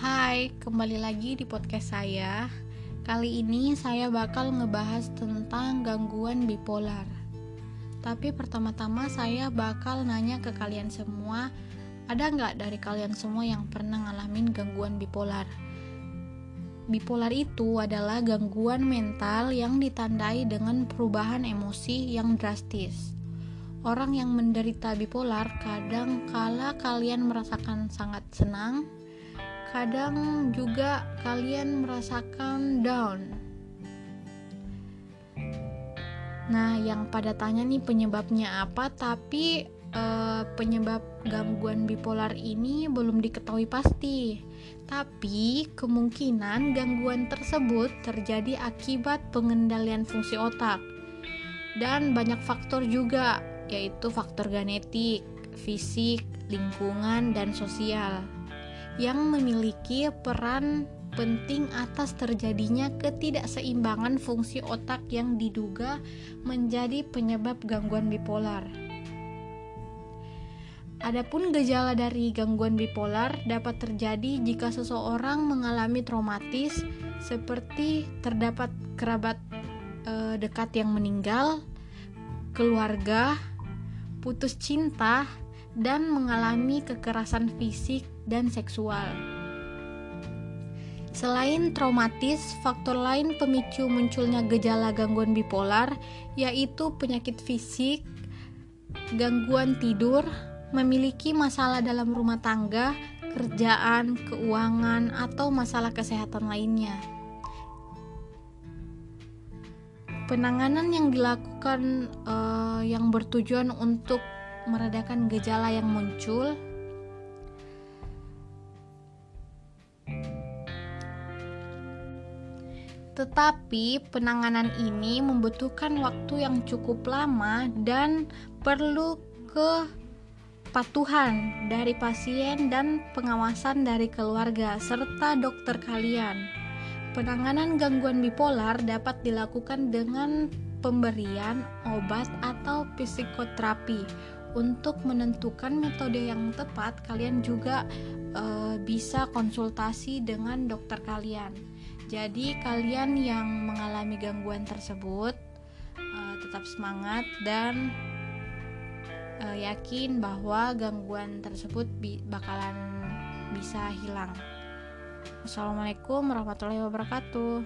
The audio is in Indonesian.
Hai, kembali lagi di podcast saya. Kali ini saya bakal ngebahas tentang gangguan bipolar. Tapi pertama-tama saya bakal nanya ke kalian semua, ada nggak dari kalian semua yang pernah ngalamin gangguan bipolar? Bipolar itu adalah gangguan mental yang ditandai dengan perubahan emosi yang drastis. Orang yang menderita bipolar kadang kala kalian merasakan sangat senang, kadang juga kalian merasakan down. Nah, yang pada tanya nih penyebabnya apa, tapi eh, penyebab gangguan bipolar ini belum diketahui pasti. Tapi kemungkinan gangguan tersebut terjadi akibat pengendalian fungsi otak. Dan banyak faktor juga, yaitu faktor genetik, fisik, lingkungan, dan sosial yang memiliki peran penting atas terjadinya ketidakseimbangan fungsi otak yang diduga menjadi penyebab gangguan bipolar. Adapun gejala dari gangguan bipolar dapat terjadi jika seseorang mengalami traumatis seperti terdapat kerabat e, dekat yang meninggal, keluarga, putus cinta, dan mengalami kekerasan fisik dan seksual. Selain traumatis, faktor lain pemicu munculnya gejala gangguan bipolar yaitu penyakit fisik, gangguan tidur, memiliki masalah dalam rumah tangga, kerjaan, keuangan, atau masalah kesehatan lainnya. Penanganan yang dilakukan uh, yang bertujuan untuk meredakan gejala yang muncul Tetapi penanganan ini membutuhkan waktu yang cukup lama dan perlu ke kepatuhan dari pasien dan pengawasan dari keluarga serta dokter kalian. Penanganan gangguan bipolar dapat dilakukan dengan pemberian obat atau psikoterapi. Untuk menentukan metode yang tepat, kalian juga e, bisa konsultasi dengan dokter kalian. Jadi, kalian yang mengalami gangguan tersebut e, tetap semangat dan uh, yakin bahwa gangguan tersebut bi bakalan bisa hilang. Assalamualaikum warahmatullahi wabarakatuh.